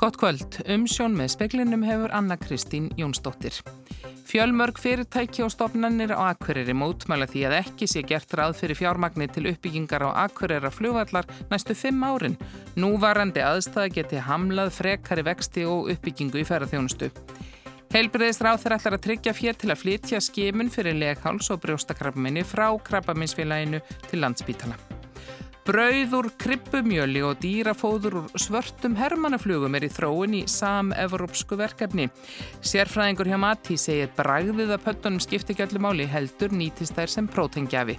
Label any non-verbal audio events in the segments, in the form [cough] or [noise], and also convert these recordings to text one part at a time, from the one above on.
Gott kvöld, umsjón með speklinum hefur Anna Kristín Jónsdóttir. Fjölmörg fyrirtæki og stopnannir á Akureyri mótmæla því að ekki sé gert ráð fyrir fjármagni til uppbyggingar á Akureyra flugvallar næstu fimm árin. Núvarandi aðstæða geti hamlað frekari vexti og uppbyggingu í ferðarþjónustu. Heilbriðisráð þeir ætlar að tryggja fér til að flytja skimun fyrir legháls og brjóstakrabminni frá krabbaminsfélaginu til landsbítala. Brauð úr kryppumjöli og dýrafóður úr svörtum hermannaflugum er í þróun í sam-evrópsku verkefni. Sérfræðingur hjá Mati segir bragðið að pöttunum skipti ekki öllu máli heldur nýtist þær sem prótengjafi.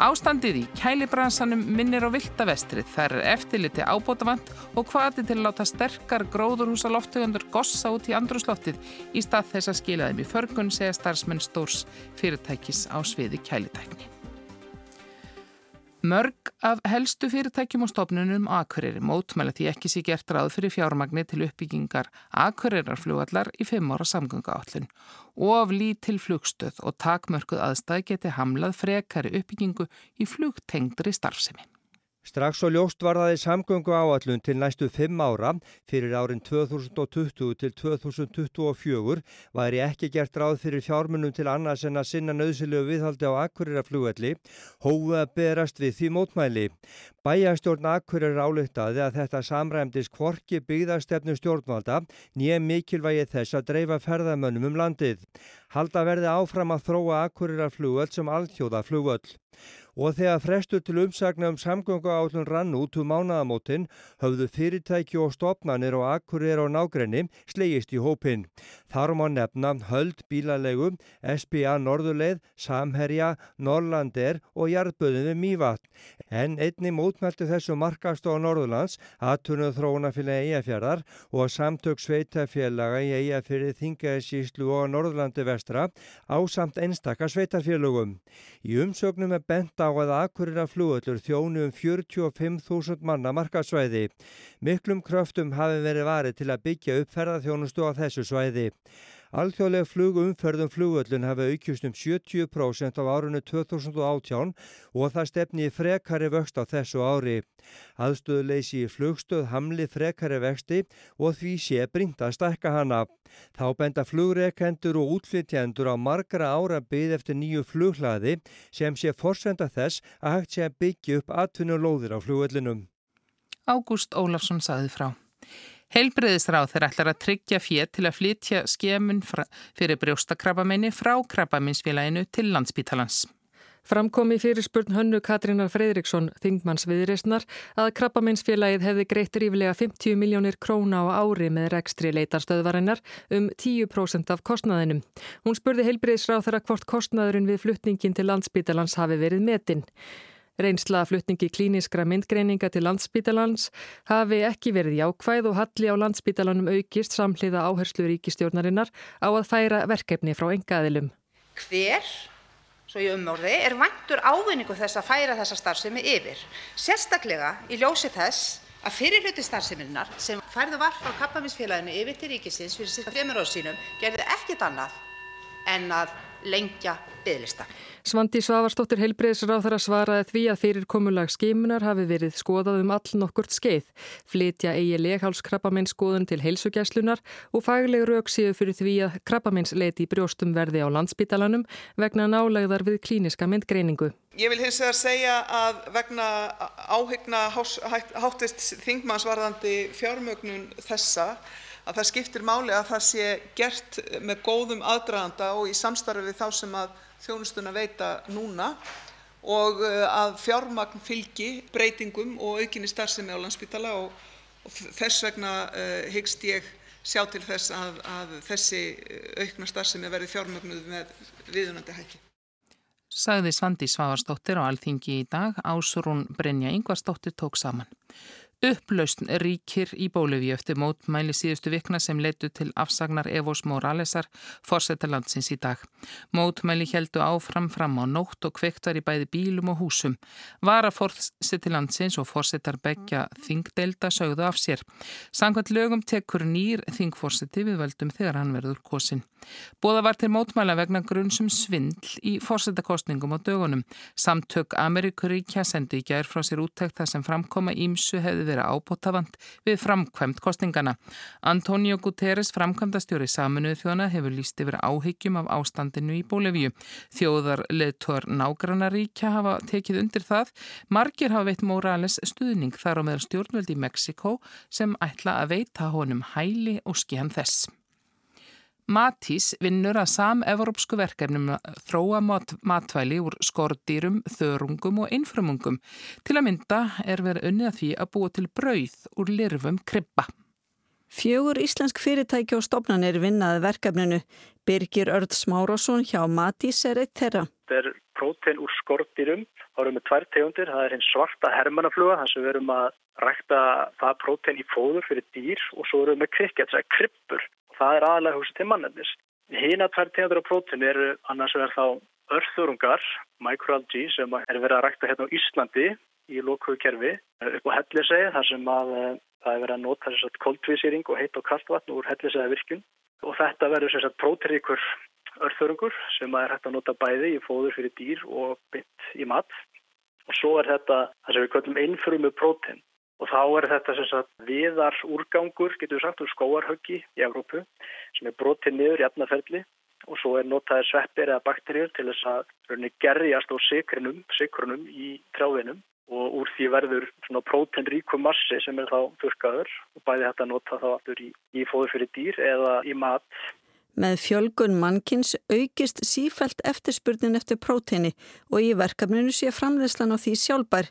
Ástandið í kælibransanum minnir á viltavestrið. Það er eftirliti ábótavant og hvaði til að láta sterkar gróðurhúsa loftugundur gossa út í andrusloftið í stað þess að skila þeim í förgun segja starfsmenn stórs fyrirtækis á sviði kælitækni. Mörg af helstu fyrirtækjum og stofnunum Akureyri mótmæla því ekki sé gert ráð fyrir fjármagnir til uppbyggingar Akureyrarflugallar í fimm ára samgöngu állun og af lítil flugstöð og takmörkuð aðstæð geti hamlað frekari uppbyggingu í flugtengdri starfsemi. Strax og ljóst var það í samgöngu áallun til næstu fimm ára fyrir árin 2020 til 2024 væri ekki gert ráð fyrir fjármunum til annars en að sinna nöðsilegu viðhaldi á Akureyra-flugvelli hófu að berast við því mótmæli. Bæjastjórn Akureyra álutaði að þetta samræmdis kvorki byggðarstefnu stjórnvalda nýja mikilvægi þess að dreifa ferðamönnum um landið. Halda verði áfram að þróa Akureyra-flugvöld sem alþjóða flugvöld og þegar frestur til umsagna um samgöngu állun rann út um mánaðamótin höfðu fyrirtæki og stopnarnir og akkurir á nágrenni slegist í hópin. Þar má nefna höld bílalegu, SBA Norðuleið, Samherja, Norrlandir og Jarðböðum við Mývat. En einni mótmælti þessu markast á Norðurlands, aðtunuð þróunafélagi Eyjafjörðar og samtök sveitafélaga í Eyjafjörði Þingaðsíslu og Norðurlandi vestra á samt einstakka sveitarfélagum. Í umsögnum er bent á að Akureyra flugöllur þjónu um 45.000 manna markasvæði. Miklum kröftum hafi verið varið til að byggja upp ferðarþjónustu á þessu svæði. Alþjóðleg flugumferðum flugöllun hafi aukjust um 70% á árunni 2018 og það stefni frekari vöxt á þessu ári. Aðstöðuleysi í flugstöð hamli frekari vexti og því sé bringt að stakka hana. Þá benda flugreikendur og útflytjendur á margra ára byggð eftir nýju flughlaði sem sé forsenda þess að hægt sé að byggja upp atvinnulóðir á flugöllinum. Ágúst Ólafsson saði frá. Helbreyðisráð þeir ætlar að tryggja fér til að flytja skemun fyrir brjóstakrabbamenni frá krabbaminsfélaginu til landsbítalans. Framkomi fyrir spurn hönnu Katrínar Freyriksson, þingmanns viðreysnar, að krabbaminsfélagið hefði greitt ríflega 50 miljónir króna á ári með rekstri leitarstöðvarinnar um 10% af kostnaðinum. Hún spurði heilbreyðisráð þeirra hvort kostnaðurinn við fluttningin til landsbítalans hafi verið metinn. Reynslaðaflutningi klíniskra myndgreininga til landsbítalans hafi ekki verið jákvæð og halli á landsbítalanum aukist samhliða áherslu ríkistjórnarinnar á að færa verkefni frá engaðilum. Hver, svo ég umorði, er vantur ávinningu þess að færa þessa starfsemi yfir? Sérstaklega í ljósi þess að fyrir hluti starfseminnar sem færðu var frá kappaminsfélaginu yfir til ríkisins fyrir cirka þreymur ára sínum gerði ekkit annað en að lengja bygglistan. Svandi Svavarsdóttir heilbreyðsráþara svaraði því að fyrir komulag skimunar hafi verið skoðað um all nokkurt skeið, flytja eigi leghálskrabbaminn skoðun til heilsugjæslunar og fagleg rauk séu fyrir því að krabbamins leiti í brjóstum verði á landsbítalanum vegna nálegðar við klíniska myndgreiningu. Ég vil hins vegar segja að vegna áhyggna háttist þingmannsvarðandi fjármögnun þessa að það skiptir máli að það sé gert með góðum aðdraganda og í samstarfi við þá sem að þjónustuna veita núna og uh, að fjármagn fylgi breytingum og aukinni starfsemi á Landspítala og, og þess vegna uh, hyggst ég sjá til þess að, að þessi uh, aukna starfsemi verði fjármagnuð með viðunandi hætti. Sagði Svandi Svavarsdóttir á Alþingi í dag, Ásrún Brynja Yngvarsdóttir tók saman. Upplausn ríkir í Bólivíu eftir mótmæli síðustu vikna sem leitu til afsagnar Evos Moralesar fórsetarlandsins í dag. Mótmæli heldu áfram fram á nótt og kvektar í bæði bílum og húsum. Vara fórsetarlandsins og fórsetar begja þingdelda sögðu af sér. Sangvært lögum tekur nýr þingfórseti við völdum þegar hann verður kosin. Bóða var til mótmæla vegna grunnsum svindl í fórsetakostningum á dögunum. Samtök Amerikuríkja sendi í gær frá sér úttækt þar sem framkoma ímsu hefði verið ábótavand við framkvæmt kostningana. Antonio Guterres, framkvæmdastjóri saminuðu þjóna, hefur líst yfir áhyggjum af ástandinu í Bólivíu. Þjóðar leðtor nágrannaríkja hafa tekið undir það. Margir hafa veitt Morales stuðning þar á meðal stjórnvöld í Mexiko sem ætla að veita honum hæli og skjan þess. Matís vinnur að sam-evrópsku verkefnum að þróa mat matvæli úr skordýrum, þörungum og innframungum. Til að mynda er verið unnið að því að búa til brauð úr lirfum krybba. Fjögur íslensk fyrirtæki og stopnarnir vinnaði verkefninu. Birgir Örd Smárásson hjá Matís er eitt þeirra. Þetta er prótein úr skordýrum. Það eru með tvær tegundir. Það er hinn svarta hermannafluga þar sem við erum að rækta það prótein í fóður fyrir dýr og svo erum við með krikket, það er kryppur það er aðalega hugsa til mannefnis. Hina tvær tegundur á prótinu eru annars verður þá örþurungar, microalgae, sem er verið að rækta hérna á Íslandi í lókuðu kerfi upp á hellisegi þar sem að eh, það er verið að nota þess að koldvísýring og heit og kaltvatn úr hellisega virkun og þetta verður þess að prótiríkur örþurungur sem er hægt að nota bæði í fóður fyrir dýr og bytt í mat. Og svo er þetta það sem við kallum einfrumu prótin Og þá er þetta sem sagt viðar úrgangur, getur við sagt, úr skóarhöggi í Evrópu sem er brotið niður í efnaferli og svo er notaði sveppir eða bakterjur til þess að gerjast á sikrunum, sikrunum í trjávinum og úr því verður svona prótenríkum massi sem er þá þurkaður og bæði þetta nota þá allur í, í fóður fyrir dýr eða í mat. Með fjölgun mannkins aukist sífælt eftirspurnin eftir próteni og í verkefninu sé framleyslan á því sjálfbær.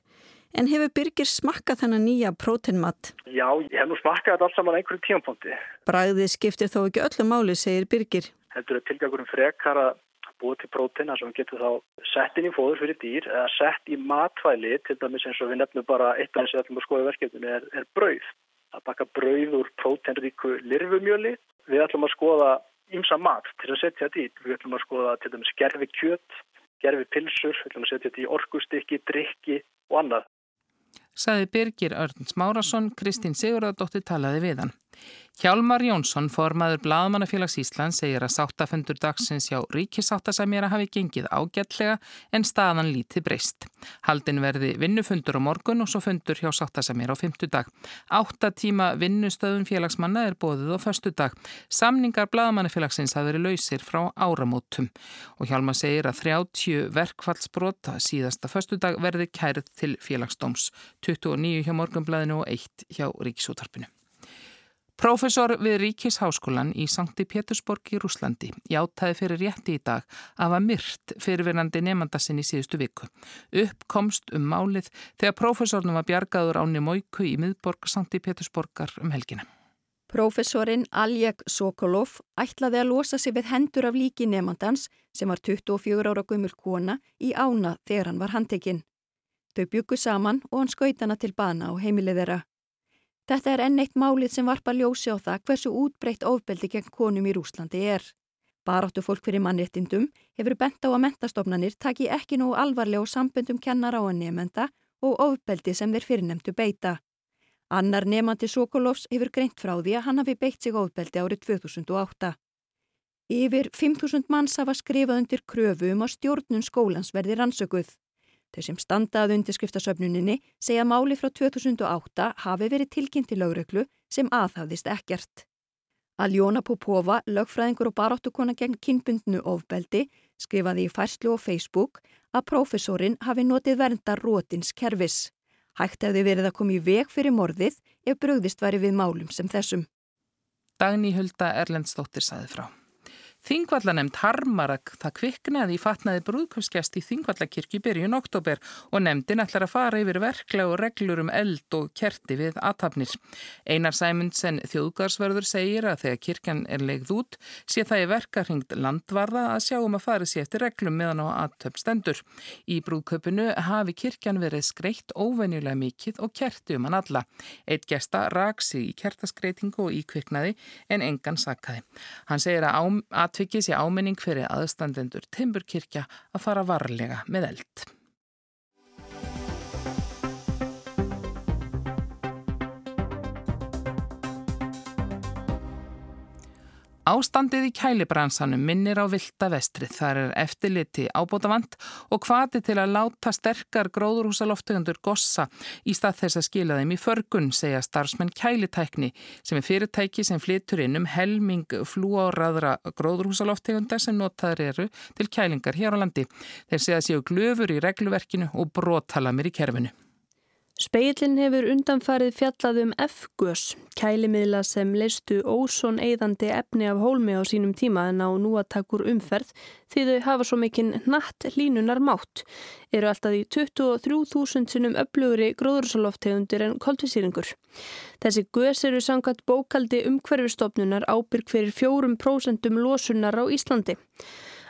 En hefur Birgir smakkað þennan nýja prótenmatt? Já, ég hef nú smakkað þetta alls saman einhverju tímapunkti. Bræðið skiptir þó ekki öllu máli, segir Birgir. Þetta er tilgjagurum frekar að búa til próteina sem getur þá sett inn í fóður fyrir dýr eða sett í matvæli, til dæmis eins og við nefnum bara eitt af þessi ætlum að skoða verkefninu, er, er brauð. Að baka brauð úr prótenríku lirfumjöli. Við ætlum að skoða ymsa mat til að setja þetta í. Við ætlum að skoða til dæmis gerfi kjött, gerfi pilsur, við ætlum að setja þetta í orkustykki, drikki og annað saði Birgir Örn Smárasson, Kristín Sigurðardóttir talaði við hann. Hjálmar Jónsson, formaður Blaðmannafélags Ísland, segir að sáttafundur dagsins hjá ríkisáttasamjara hafi gengið ágætlega en staðan lítið breyst. Haldin verði vinnufundur á morgun og svo fundur hjá sáttasamjara á fymtudag. Áttatíma vinnustöðun félagsmanna er bóðið á föstudag. Samningar Blaðmannafélagsins hafi verið lausir frá áramótum og Hjálmar segir að 30 verkfallsbrota síðasta föstudag verði kærið til félagsdóms. 29 hjá morgunblæðinu og 1 hjá ríkisútarpinu. Profesor við Ríkisháskólan í Sankti Pétursborg í Rúslandi játaði fyrir rétti í dag að var myrt fyrirverandi nefndasinn í síðustu viku. Uppkomst um málið þegar profesornum var bjargaður áni Móiku í miðborg Sankti Pétursborgar um helgina. Profesorinn Aljek Sokolov ætlaði að losa sig við hendur af líki nefndans sem var 24 ára gummur kona í ána þegar hann var handtekinn. Þau byggu saman og hann skaut hana til bana á heimilið þeirra. Þetta er enn eitt málið sem varpa ljósi á það hversu útbreytt ofbeldi gegn konum í Rúslandi er. Baráttu fólk fyrir mannréttindum hefur bent á að mentastofnanir taki ekki nú alvarlega og sambundum kennar á að nefnda og ofbeldi sem þeir fyrirnemtu beita. Annar nefandi Sokolovs hefur greint frá því að hann hafi beitt sig ofbeldi árið 2008. Yfir 5.000 manns hafa skrifað undir kröfu um að stjórnun skólans verði rannsökuð. Þau sem standað undirskriftasöfnuninni segja máli frá 2008 hafi verið tilkynnt í lögreglu sem aðhafðist ekkert. Aljona Popova, lögfræðingur og baráttukona gegn kynbundnu ofbeldi, skrifaði í færslu og Facebook að prófessorinn hafi notið verndar rótins kervis. Hægt hefði verið að koma í veg fyrir morðið ef bröðist væri við málum sem þessum. Dagni Hulda Erlendstóttir saði frá. Þingvallanemnd harmarak það kviknaði í fatnaði brúðkvöpsgest í Þingvallakirkju byrjun oktober og nemndin ætlar að fara yfir verklega og reglur um eld og kerti við aðtapnir. Einar Sæmundsen þjóðgarsverður segir að þegar kirkjan er leigð út sé það í verkarhingt landvarða að sjá um að fara sér eftir reglum meðan á aðtöpstendur. Í brúðköpunu hafi kirkjan verið skreitt óvenjulega mikill og kerti um hann alla. Eitt gesta raksi í kertaskreitingu og íkviknaði en engan sakkaði. Hann segir að atvikið sé áminning fyrir aðstandendur Timburkirkja að fara varlega með eld. Ástandið í kælibransanum minnir á vilda vestrið. Það er eftirliti ábótavant og hvati til að láta sterkar gróðurhúsaloftegundur gossa í stað þess að skila þeim í förgun, segja starfsmenn kælitækni sem er fyrirtæki sem flytur inn um helming flúáraðra gróðurhúsaloftegundar sem notaður eru til kælingar hér á landi. Þeir segja séu glöfur í regluverkinu og brotalamir í kerfinu. Speillin hefur undanfarið fjallað um F-gös, kælimiðla sem leistu ósón eðandi efni af hólmi á sínum tíma en á núatakur umferð því þau hafa svo mikinn natt línunar mátt, eru alltaf í 23.000 sinum öflugri gróðursaloftegundir en koltvísýringur. Þessi gös eru sangat bókaldi umhverfistofnunar ábyrg fyrir 4% losunar á Íslandi.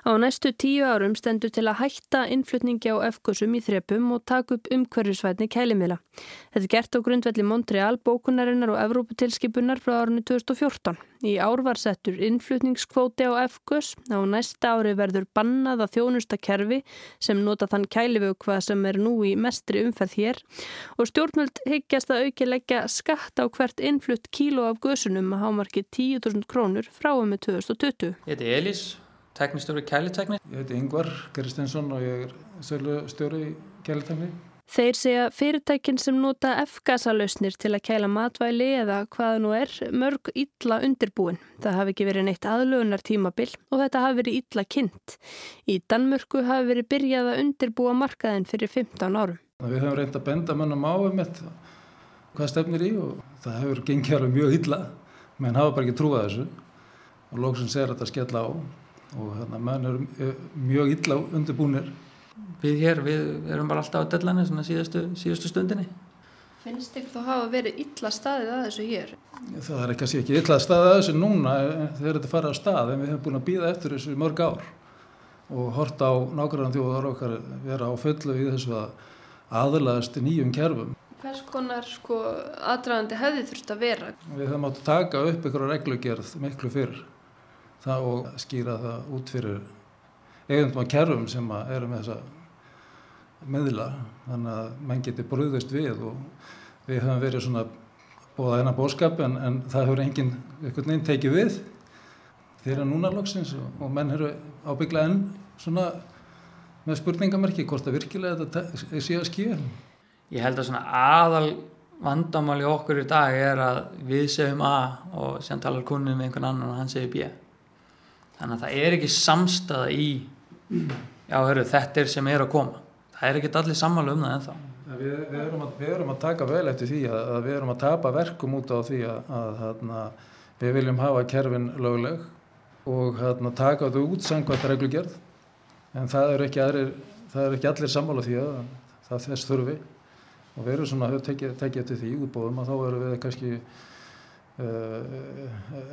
Á næstu tíu árum stendur til að hætta innflutningi á F-kursum í þrepum og taka upp umhverfisvætni kælimila. Þetta er gert á grundvelli Montreal, bókunarinnar og Evróputilskipunar frá árunni 2014. Í ár var settur innflutningskvóti á F-kurs. Á næsta ári verður bannað að þjónusta kerfi sem nota þann kælivökva sem er nú í mestri umferð hér og stjórnvöld higgjast að auki leggja skatt á hvert innflutt kíló af gösunum að hámarki 10.000 krónur frá og með 2020. Þetta er Elís teknistjóri kælitekni. Ég heiti Yngvar Gerstensson og ég er sölustjóri í kælitekni. Þeir segja fyrirtækin sem nota F-gasalausnir til að kæla matvæli eða hvaða nú er mörg illa undirbúin. Það hafi ekki verið neitt aðlugunar tímabil og þetta hafi verið illa kynnt. Í Danmörku hafi verið byrjað að undirbúa markaðin fyrir 15 árum. Við höfum reynd að benda mönnum á um þetta hvað stefnir í og það hefur gengið alveg mjög illa menn hafa bara ekki trúað þessu og lóksins er þetta að skella á og hérna menn eru mjög illa undirbúinir. Við hér, við erum bara alltaf á dellanir svona síðastu, síðastu stundinni. Finnst ykkur þá hafa verið illa staðið að þessu hér? Það er ekki að sé ekki illa staðið að þessu núna þegar þetta fara á stað en við hefum búin að býða eftir þessu mörg ár og horta á nákvæmlega þjóðar okkar vera á fullu í þessu að aðlaðast nýjum kerfum. Hvers konar sko aðdragandi hefði þurft að vera? Við höfum átt að taka upp ykkur reglugerð miklu fyrr það og skýra það út fyrir eigundum að kerfum sem að eru með þessa meðla þannig að mann getur brúðist við og við höfum verið svona bóða hennar bóskap en, en það hefur enginn einhvern veginn tekið við þeirra núna loksins og, og menn eru ábyggla enn svona með spurningamerki hvort það virkilega þetta sé að skýja Ég held að svona aðal vandamáli okkur í dag er að við segjum A og sem talar kunnum með einhvern annan og hann segir B þannig að það er ekki samstaða í já, hörru, þetta er sem er að koma. Það er ekki allir sammálu um það ennþá. Við, við, erum að, við erum að taka vel eftir því að, að við erum að tapa verkum út á því að, að við viljum hafa kerfin lögleg og hérna, taka þetta út sangvært reglugjörð en það er ekki, er ekki allir sammála því að það þess þurfi. Og við erum svona að tekja eftir því útbóðum að þá erum við kannski uh,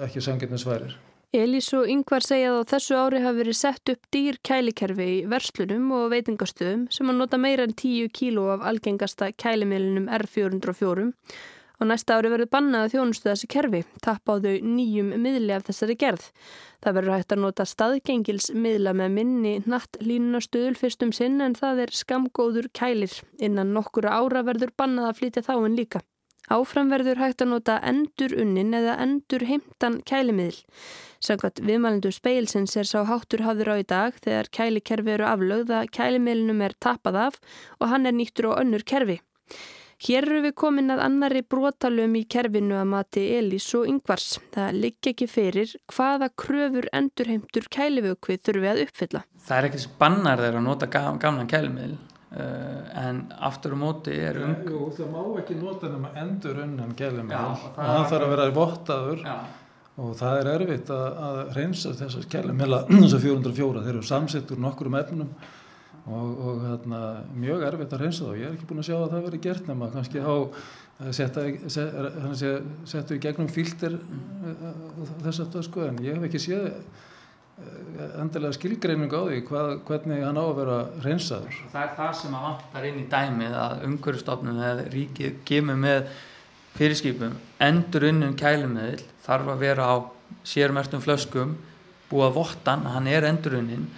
ekki sangirnisværir Elís og Yngvar segja að á þessu ári hafi verið sett upp dýr kælikerfi í verslunum og veitingastöðum sem að nota meira en 10 kíló af algengasta kælimiðlinum R404. Á næsta ári verður bannað að þjónustu þessi kerfi, tapp á þau nýjum miðli af þessari gerð. Það verður hægt að nota staðgengils miðla með minni natt línunastöðul fyrstum sinn en það er skamgóður kælir. Innan nokkura ára verður bannað að flytja þáinn líka. Áfram verður hægt að nota endur unnin eða endur heimtan kælimiðl. Samkvæmt viðmælendur speilsins er sá háttur hafður á í dag þegar kælikerfi eru aflögð að kælimiðlunum er tapað af og hann er nýttur á önnur kerfi. Hér eru við komin að annari brotalum í kerfinu að mati Elís og Yngvars. Það ligg ekki fyrir hvaða kröfur endurheimtur kælivökvið þurfi að uppfylla. Það er ekki spannar þegar að nota gamlan kælimiðl. Uh, en aftur og móti er um... Jú, það má ekki nota nema endur unnan gælum og það þarf að vera vottaður. Já. og það er erfitt að, að reynsa þessar gælum þess að 404, þeir eru samsett úr nokkur um efnum. Og, og hérna, mjög erfitt að reynsa það og ég er ekki búin að sjá að það veri gert nema kannski á setja, setja í gegnum fíltir þess að það sko en ég hef ekki séð endilega skilgreining á því hvað, hvernig hann á að vera reynsaður. Það er það sem að vantar inn í dæmið að umhverfstofnun eða ríkið gemur með fyrirskipum endur unnum kælumöðil þarf að vera á sérmertum flöskum búa vottan hann er endur unnin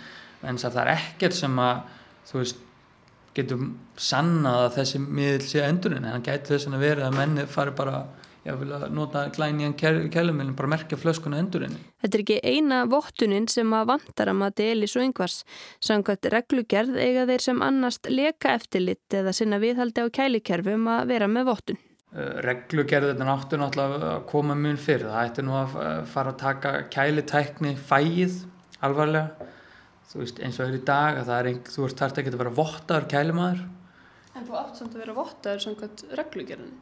en það er ekkert sem að þú veist getur sannað að þessi miðl sé endur unnin en hann gæti þess að vera að menni fari bara ég vil að nota glænjan kælumilin bara merkja flöskuna endurinni. Þetta er ekki eina vottunin sem að vantar að mati Elís og yngvars. Samkvæmt reglugerð eiga þeir sem annast leka eftirlit eða sinna viðhaldi á kælikerfum að vera með vottun. Uh, reglugerðin áttu náttúrulega að koma mun fyrir. Það ætti nú að fara að taka kælitækni fæið alvarlega. Þú veist eins og er í dag að það er einhver, þú ert þarft ekki að vera vottaður kælimaður. En þú átt samt að vera vottaður samkvæmt reglugerðin?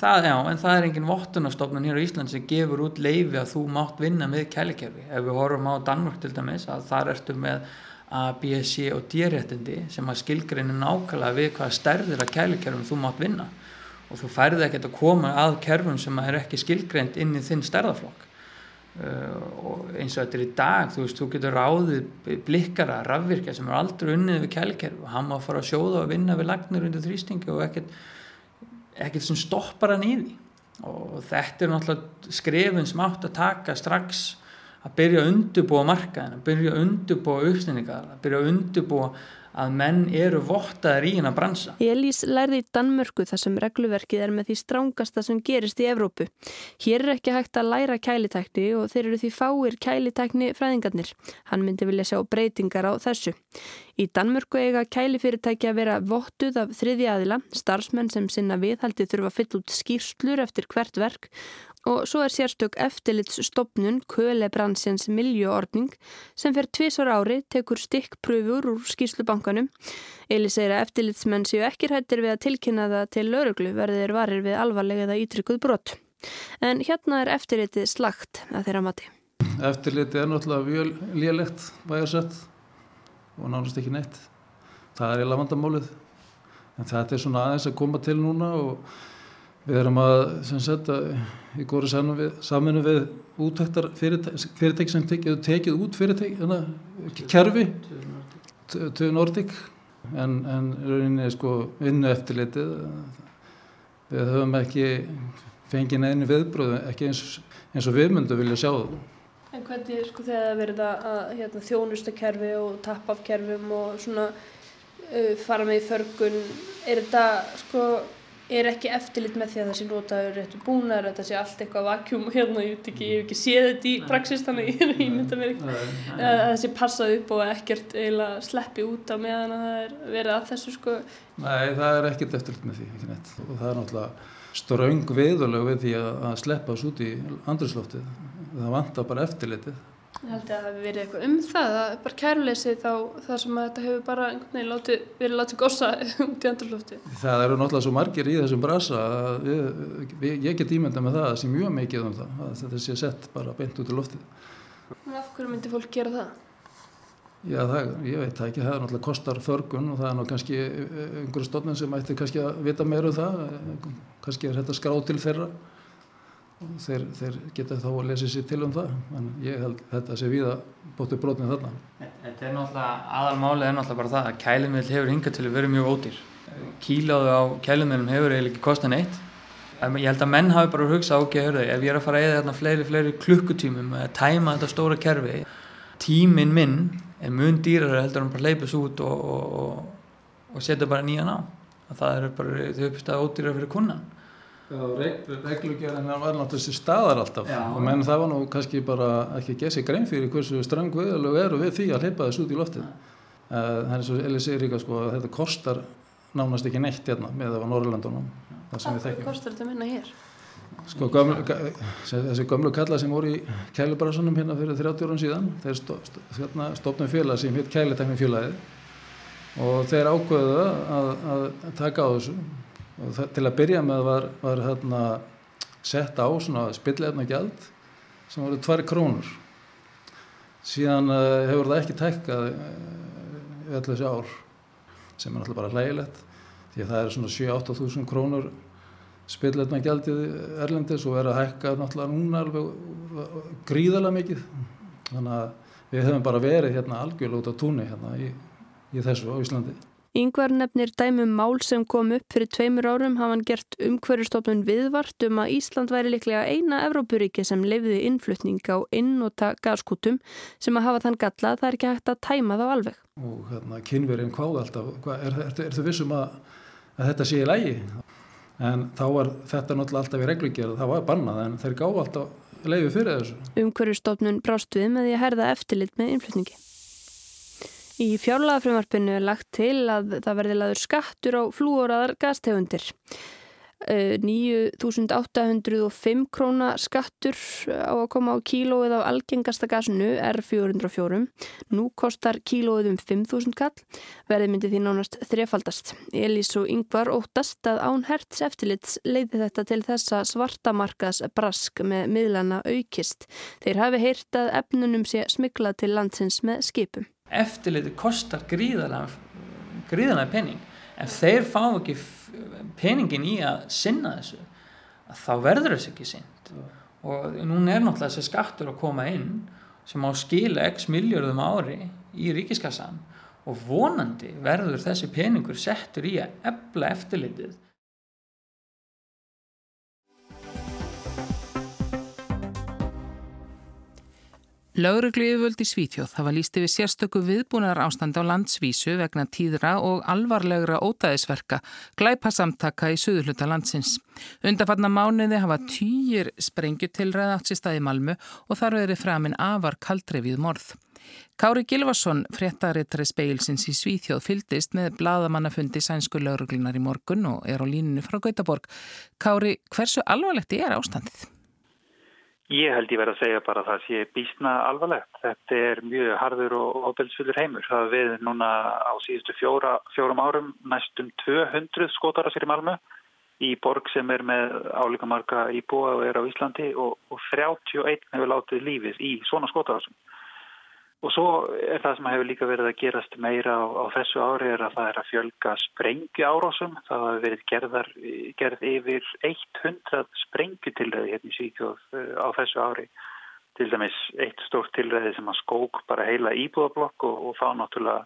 Það, já, en það er engin vottunarstofnun hér á Ísland sem gefur út leifi að þú mátt vinna með kælikerfi. Ef við horfum á Danmörk til dæmis að þar ertu með A, B, C og D-réttindi sem að skilgreinu nákvæmlega við hvaða stærðir að kælikerfum þú mátt vinna. Og þú færði ekkert að koma að kerfum sem er ekki skilgreind inn í þinn stærðaflokk uh, og eins og þetta er í dag, þú veist, þú getur ráðið blikkara, rafvirkja sem er aldrei unnið við kælikerfi. Og hann má fara að sjóða og vinna við lagnir undir þrýstingi og ekkert ekkert sem stoppar hann í því. Og þetta er náttúrulega skrefin sem átt að taka strax að byrja að undurbúa markaðin, að byrja að undurbúa uppstinningar, að byrja að undurbúa að menn eru vottaðir í hennar bransa. Elís lærði í Danmörku þar sem regluverkið er með því strángasta sem gerist í Evrópu. Hér er ekki hægt að læra kælitækni og þeir eru því fáir kælitækni fræðingarnir. Hann myndi vilja sjá breytingar á þessu. Í Danmörku eiga kælifyrirtæki að vera vottuð af þriði aðila, starfsmenn sem sinna viðhaldi þurfa að fylla út skýrslur eftir hvert verk Og svo er sérstök eftirlitsstopnun Kölebransjans miljöordning sem fer tvísvar ári, tekur stikkpröfur úr skýslubankanum. Eli segir að eftirlitsmenn séu ekki hættir við að tilkynna það til lauruglu verðir varir við alvarlega eða ítrykkuð brott. En hérna er eftirlitið slagt að þeirra mati. Eftirlitið er náttúrulega lélegt bæjarsett og nánast ekki neitt. Það er í lavandamálið. En þetta er svona aðeins að koma til núna og Við erum að, sem sagt, í góru saminu við útæktar fyrirtæki sem tekið, tekið út fyrirtæki, hérna, kerfi, töðu Nordic, en, en rauninni sko vinnu eftirlitið. Við höfum ekki fengið neðinu viðbröðu, ekki eins, eins og við myndum vilja sjá það. En hvernig sko þegar það verið að hérna, þjónustakerfi og tappafkerfum og svona uh, fara með í förgun, er þetta sko er ekki eftirlit með því að það sé notaður réttu búnar, þetta sé allt eitthvað vakjum og hérna, ég veit ekki, ég hef ekki séð þetta í praxis þannig ég er ímynda mér ekki. Að það sé passað upp og ekkert eiginlega sleppi út á meðan að það er verið að þessu sko. Nei, það er ekkert eftirlit með því, ekki neitt. Og það er náttúrulega ströng viðurlega við því að sleppa þessu út í andrislóftið, það vantar bara eftirlitið Ég held að það hefur verið eitthvað um það, að bara kærleysið þá þar sem að þetta hefur bara veginn, láti, verið látið gósa [laughs] út í andurlófti. Það eru náttúrulega svo margir í þessum brasa að ég get ímynda með það að það sé mjög mikið um það, að þetta sé sett bara beint út í loftið. En af hverju myndi fólk gera það? Já, það, ég veit það ekki, það er náttúrulega kostar förgun og það er náttúrulega kannski einhverju stofnum sem ætti kannski að vita meira um það, kannski er þetta skráð til þeirra þeir, þeir geta þá að lesa sér til um það en ég held þetta sé við að bóttu brotnið þarna. Þetta er náttúrulega, aðalmálið er náttúrulega bara það að kælumiðl hefur hingað til að vera mjög ódýr. Kíláðu á kælumiðlum hefur eiginlega ekki kostan eitt ég held að menn hafi bara hugsað ok, hörðu, ef ég er að fara að eða þarna fleiri, fleiri klukkutímum að tæma þetta stóra kerfi tímin minn er mun dýrar heldur hann bara leipast út og, og, og, og setja bara nýjan á. Það er bara, þau uppstæða ódýrar fyrir kunnan reglugjörðin var náttúrulega staðar alltaf. Já. og menn það var nú kannski bara ekki að gesa grein fyrir hversu strang viðalög eru við því að hleypa þessu út í loftið. Það er svo Eli segir líka sko að þetta kostar nánast ekki neitt hérna með það á Norrlandunum Hvað kostar þetta minna hér? Sko gömlu, þessi gömlu kalla sem voru í Kælibarassunum hérna fyrir 30 árum síðan þeir hérna stofnum félag sem hitt Kælitekni félagið og þeir ákveðu að, að taka á þessu og það, til að byrja með var, var hérna, sett á spillefna gjald sem voru tvær krónur. Síðan uh, hefur það ekki tækkað uh, öll þessi ár sem er náttúrulega bara hlægilegt því að það er svona 7-8 þúsund krónur spillefna gjaldið erlendis og er að hækka náttúrulega núna alveg gríðarlega mikið. Þannig að við hefum bara verið hérna á túnni hérna í, í þessu á Íslandi Yngvar nefnir dæmum mál sem kom upp fyrir tveimur árum hafa hann gert umhverjastofnun viðvart um að Ísland væri liklega eina Evrópuríki sem lefði innflutning á innota gaskútum sem að hafa þann galla að það er ekki hægt að tæma þá alveg. Og hérna kynverinn hvaða alltaf, hvað, er, er, er, þú vissum að, að þetta sé í lægi? en þá var þetta náttúrulega alltaf í reglugjörð það var bannað en þeir gáði alltaf leiði fyrir þessu Umhverjustofnun brást við með því að herða eftirlit með innflutningi Í fjárlagafrömmarpinu er lagt til að það verði laður skattur á flúoraðar gastegundir. 9.805 króna skattur á að koma á kílóið á algengasta gasinu R404. Nú kostar kílóið um 5.000 kall, verði myndi því nánast þrefaldast. Elís og Yngvar óttast að án herts eftirlits leiði þetta til þessa svartamarkas brask með miðlana aukist. Þeir hafi heyrt að efnunum sé smiklað til landsins með skipum. Eftirliti kostar gríðarlega penning. Ef þeir fá ekki peningin í að sinna þessu þá verður þessu ekki sint og núna er náttúrulega þessi skattur að koma inn sem á skila x miljörðum ári í ríkiskassan og vonandi verður þessi peningur settur í að ebla eftirlitið Lauruglu yfirvöld í Svíþjóð hafa líst yfir sérstöku viðbúnar ástand á landsvísu vegna tíðra og alvarlegra ótaðisverka glæpasamtaka í suðurluta landsins. Undarfarna mánuði hafa týjir sprengjutilræð átt sér staði Malmu og þar verið framinn afar kaldri við morð. Kári Gilvarsson, fréttarittari speilsins í Svíþjóð, fyldist með bladamannafundi sænsku lauruglunar í morgun og er á línunni frá Gautaborg. Kári, hversu alvarlegt er ástandið? Ég held ég verið að segja bara að það sé bísna alvarlegt. Þetta er mjög harður og ábelsfullur heimur. Það við núna á síðustu fjóra, fjórum árum næstum 200 skótara sér í Malmö í borg sem er með álíka marga íbúa og er á Íslandi og, og 31 hefur látið lífið í svona skótarasum. Og svo er það sem hefur líka verið að gerast meira á, á þessu ári er að það er að fjölga sprengju árásum. Það hefur verið gerðar, gerð yfir 100 sprengjutilræði hérna í Svíkjóð eh, á þessu ári. Til dæmis eitt stórt tilræði sem að skók bara heila íbúðablokk og, og þá náttúrulega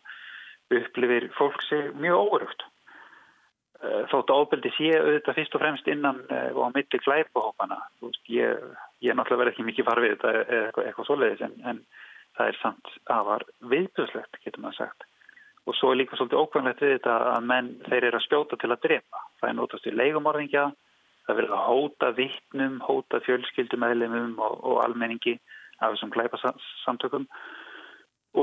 upplifir fólk sig mjög órugt. Eh, þóttu ábeldi sé auðvitað fyrst og fremst innan eh, og á milli glæpahópana. Ég, ég náttúrulega verð ekki mikið farfið þetta eitthvað, eitthvað svoleiðis en, en það er samt afar viðbjörnslegt, getur maður sagt. Og svo er líka svolítið ókvæmlegt við þetta að menn þeir eru að spjóta til að drepa. Það er nótast í leigumorðingja, það verður að hóta vittnum, hóta fjölskyldumæðlimum og, og almenningi af þessum glæpasamtökum.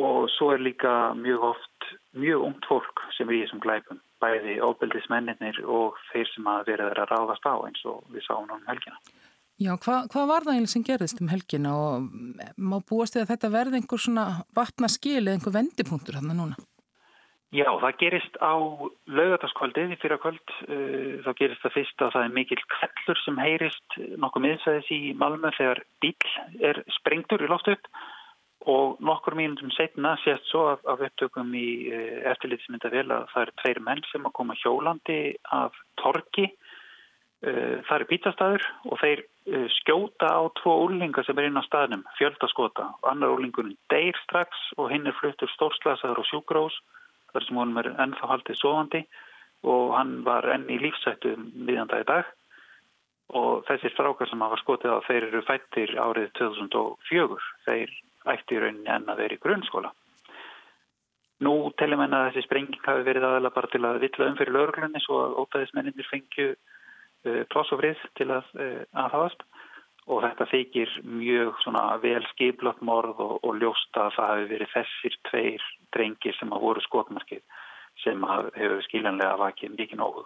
Og svo er líka mjög oft mjög ungt fólk sem er í þessum glæpum, bæði óbeldismenninir og þeir sem að verður að ráðast á eins og við sáum núna um helgina. Já, hvað hva var það eiginlega sem gerðist um helgina og má búast því að þetta verði einhver svona vatna skil eða einhver vendipunktur hann núna? Já, það gerist á laugardagskvöldið í fyrra kvöld. Uh, þá gerist það fyrst að það er mikil kvellur sem heyrist nokkuð miðsæðis í Malmö þegar bíl er sprengtur í loftu upp og nokkur mínum setna sést svo af, af upptökum í uh, eftirlitsmynda vel að það eru tveir menn sem að koma hjólandi af torki það eru bítastæður og þeir eh, skjóta á tvo úrlingar sem er inn á staðnum, fjöldaskota annar úrlingurinn deyr strax og hinn er fluttur stórslasaður og sjúkrós þar sem honum er ennþá haldið sofandi og hann var enn í lífsættu miðjanda í dag. Og þessi strákar sem hafa skotið á þeir eru fættir árið 2004 þeir ætti rauninni enn að vera í grunnskóla. Nú telum en að þessi sprenging hafi verið aðalega bara til að vilja um fyrir lögurlunni svo að ótaðismenninir fengju Eh, pláss og frið til að eh, aðhafast og þetta þykir mjög vel skiplagt morð og, og ljósta að það hefur verið þessir tveir drengir sem hafa voru skotmarkið sem hefur skiljanlega vakið mikið nógu.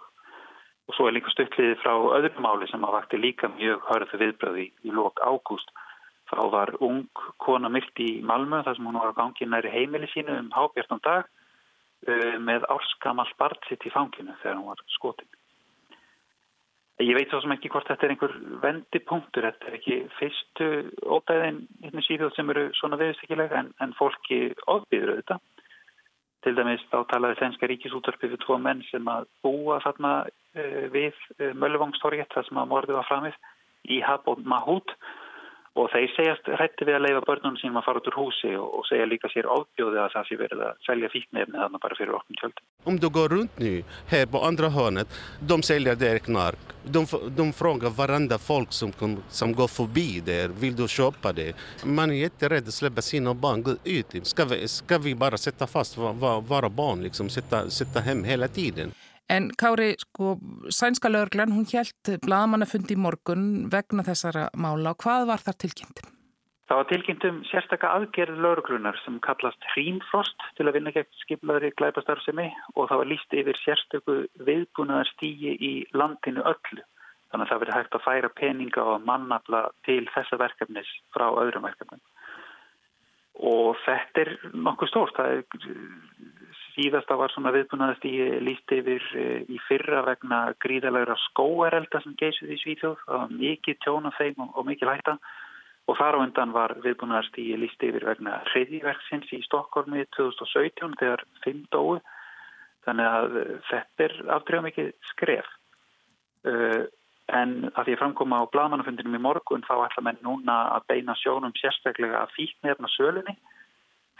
Og svo er líka stökliðið frá öðrum máli sem hafa vakti líka mjög hörðu viðbröði í, í lok ágúst. Þá var ung kona myrt í Malmö þar sem hún var á gangi næri heimili sínu um hábjartan dag uh, með árskamall barnsitt í fanginu þegar hún var skotin. Ég veit svo sem ekki hvort þetta er einhver vendipunktur, þetta er ekki fyrstu ódæðin hérna síðan sem eru svona viðstíkilega en, en fólki ofbýður auðvitað. Til dæmis þá talaði Þenska ríkisúttarpið við tvo menn sem að búa þarna uh, við uh, Möllevóngstorget þar sem að morðið var framið í Habod Mahút og þeir segjast hrætti við að leifa börnunum sínum að fara út úr húsi og, og segja líka sér ofbjóði að það sé verið að selja fíknefni þannig bara fyrir okkur kjöld. Om du går runt nu här på andra hörnet, de säljer där knark. De, de frågar varandra folk som, som går förbi där, vill du köpa det? Man är jätterädd att släppa sina barn gå ut. Ska vi, ska vi bara sätta fast våra barn, liksom, sätta, sätta hem hela tiden? En Kári, sko, sænska lögurglann, hún hjælt bladamannafundi í morgun vegna þessara mála og hvað var þar tilkynnt? Það var tilkynnt um sérstakka aðgerð lögurglunar sem kallast Hrínfrost til að vinna gegn skiplaðri glæpastarfsemi og það var líst yfir sérstöku viðbúnaðar stígi í landinu öllu. Þannig að það verið hægt að færa peninga og mannafla til þessa verkefnis frá öðrum verkefnum. Og þetta er nokkuð stórt. Það er síðasta var svona viðbúnaðast í líst yfir eh, í fyrra vegna gríðalegra skóarelda sem geysið í Svíþjóð. Það var mikið tjóna þeim og, og mikið læta og þar á undan var viðbúnaðast í líst yfir vegna hriðiverksins í Stokkólmi 2017 þegar fimm dói. Þannig að þetta er aftrjáð mikið skref. Uh, en að því að framkoma á bladmannafundinum í morgun þá ætla menn núna að beina sjónum sérstaklega að fíknirna sölunni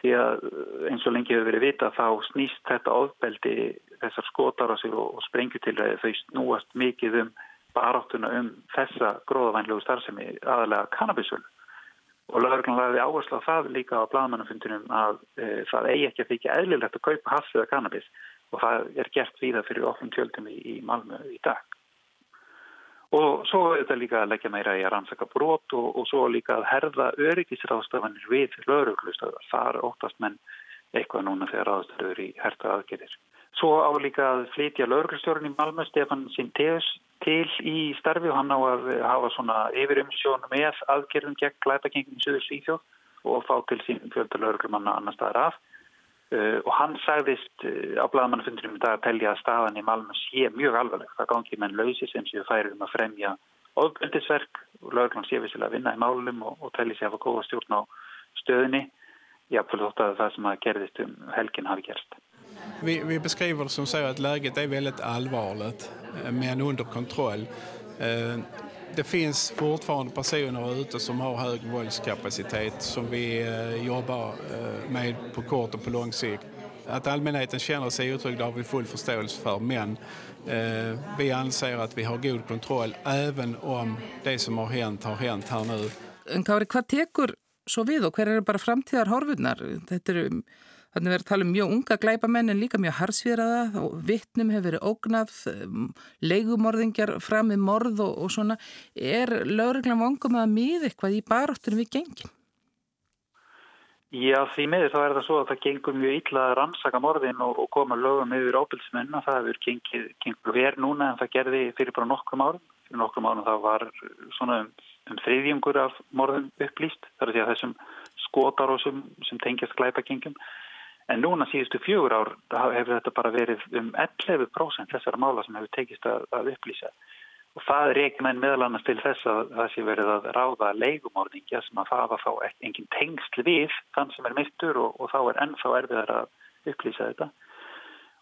því að eh, eins og lengi hefur verið vita þá snýst þetta ofbeldi þessar skotar á sig og, og sprengjutilræði þau snúast mikið um baráttuna um þessa gróðavænlegu starfsemi aðalega kannabisölu og lögurglun lagði áherslu á það líka á bladmannafundinum að e, það eigi ekki að þykja eðlilegt að kaupa hass eða kannabis og það er gert víða fyrir ofnum tjöldum í, í Malmö í dag. Og svo er þetta líka að leggja meira í að rannsaka brot og, og svo líka að herða öryggisráðstafanir við lauruglustöðar. Það er óttast menn eitthvað núna þegar ráðstöður í herta aðgerðir. Svo á líka að flytja lauruglustjórun í Malmö, Stefan Sintéus, til í starfi og hann á að hafa svona yfirumsjón með aðgerðum gegn glæpakengum í Suður Svíþjóð og fá til sín fjölda lauruglumanna annar staðar af. Uh, og hann sagðist uh, á dag að telja að staðan í Malmö sé mjög alvarleg. Það gangi menn lausi sem séu færir um að fremja ofbeldisverk og lögurlann sé vissilega að vinna í málum og, og telli sér að hafa góða stjórn á stöðinni. Jáfnveg þótt að það sem að gerðist um helgin hafi gerst. Vi, vi beskriver som så att läget är väldigt allvarligt eh, men under kontroll. Uh, det finns fortfarande personer ute som har hög våldskapacitet som vi eh, jobbar eh, med på kort och på lång sikt. Att allmänheten känner sig otrygg har vi full förståelse för men eh, vi anser att vi har god kontroll även om det som har hänt har hänt här nu. En Kári, hvað tekur svo við og hver eru bara framtíðar horfurnar? Þetta eru Þannig verður að tala um mjög unga glæpamenn en líka mjög harsfýraða og vittnum hefur verið ógnað, um, leigumorðingjar fram með morð og, og svona. Er lögreglan vangum að miða eitthvað í baráttunum við gengin? Já, því miður þá er það svo að það gengur mjög illa að rannsaka morðin og, og koma lögum yfir óbilsmenn og það hefur gengið, gengið verð núna en það gerði fyrir bara nokkrum árum. Fyrir nokkrum árum það var svona um, um þriðjungur af morðum upplýst. Það er því að þessum skotarósum sem tengjast glæpagengum En núna síðustu fjögur ár hefur þetta bara verið um 11% þessara mála sem hefur tekist að, að upplýsa. Og það er ekki menn meðal annars til þess að það sé verið að ráða leigumorðingja sem að það var þá engin tengsl við þann sem er mittur og, og þá er ennþá erfiðar að upplýsa þetta.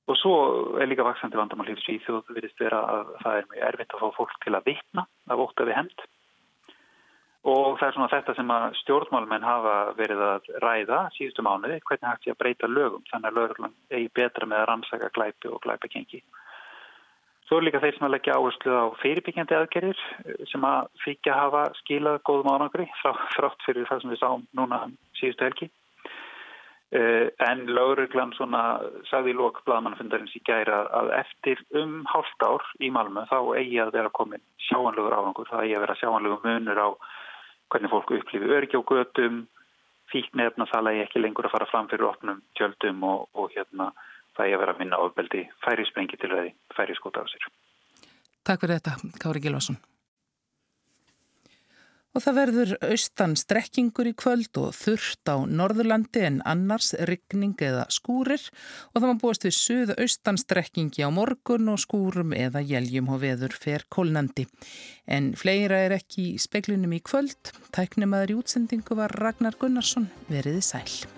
Og svo er líka vaksandi vandamál hér í Svíþjóð, það verðist vera að það er mjög erfitt að fá fólk til að vitna af ótt af við hend. Og það er svona þetta sem að stjórnmálmenn hafa verið að ræða síðustu mánuði, hvernig hægt ég að breyta lögum, þannig að lögurlan eigi betra með að rannsaka glæpi og glæpakengi. Svo er líka þeir sem að leggja áherslu á fyrirbyggjandi aðgerðir sem að fíkja hafa skilað góðum ánangri frátt fyrir það sem við sáum núna síðustu helgi. Eh, en lögurlan svona sagði í lók bladmannfundarins í gæra að eftir um hálft ár í Malmö þá eigi að vera komin sjáanlegur árangur, það eigi að vera sjáanlegur munur á hvernig fólk upplifi örgi á gödum, fíknefna það lægi ekki lengur að fara fram fyrir opnum tjöldum og, og hérna það er að vera að minna ofbeldi færi sprengi til veði, færi skóta á sér. Takk fyrir þetta, Kári Gilvason. Og það verður austan strekkingur í kvöld og þurft á Norðurlandi en annars rigning eða skúrir og það má búast við suða austan strekkingi á morgun og skúrum eða jæljum og veður fer kólnandi. En fleira er ekki í speklunum í kvöld. Tæknum aður í útsendingu var Ragnar Gunnarsson veriði sæl.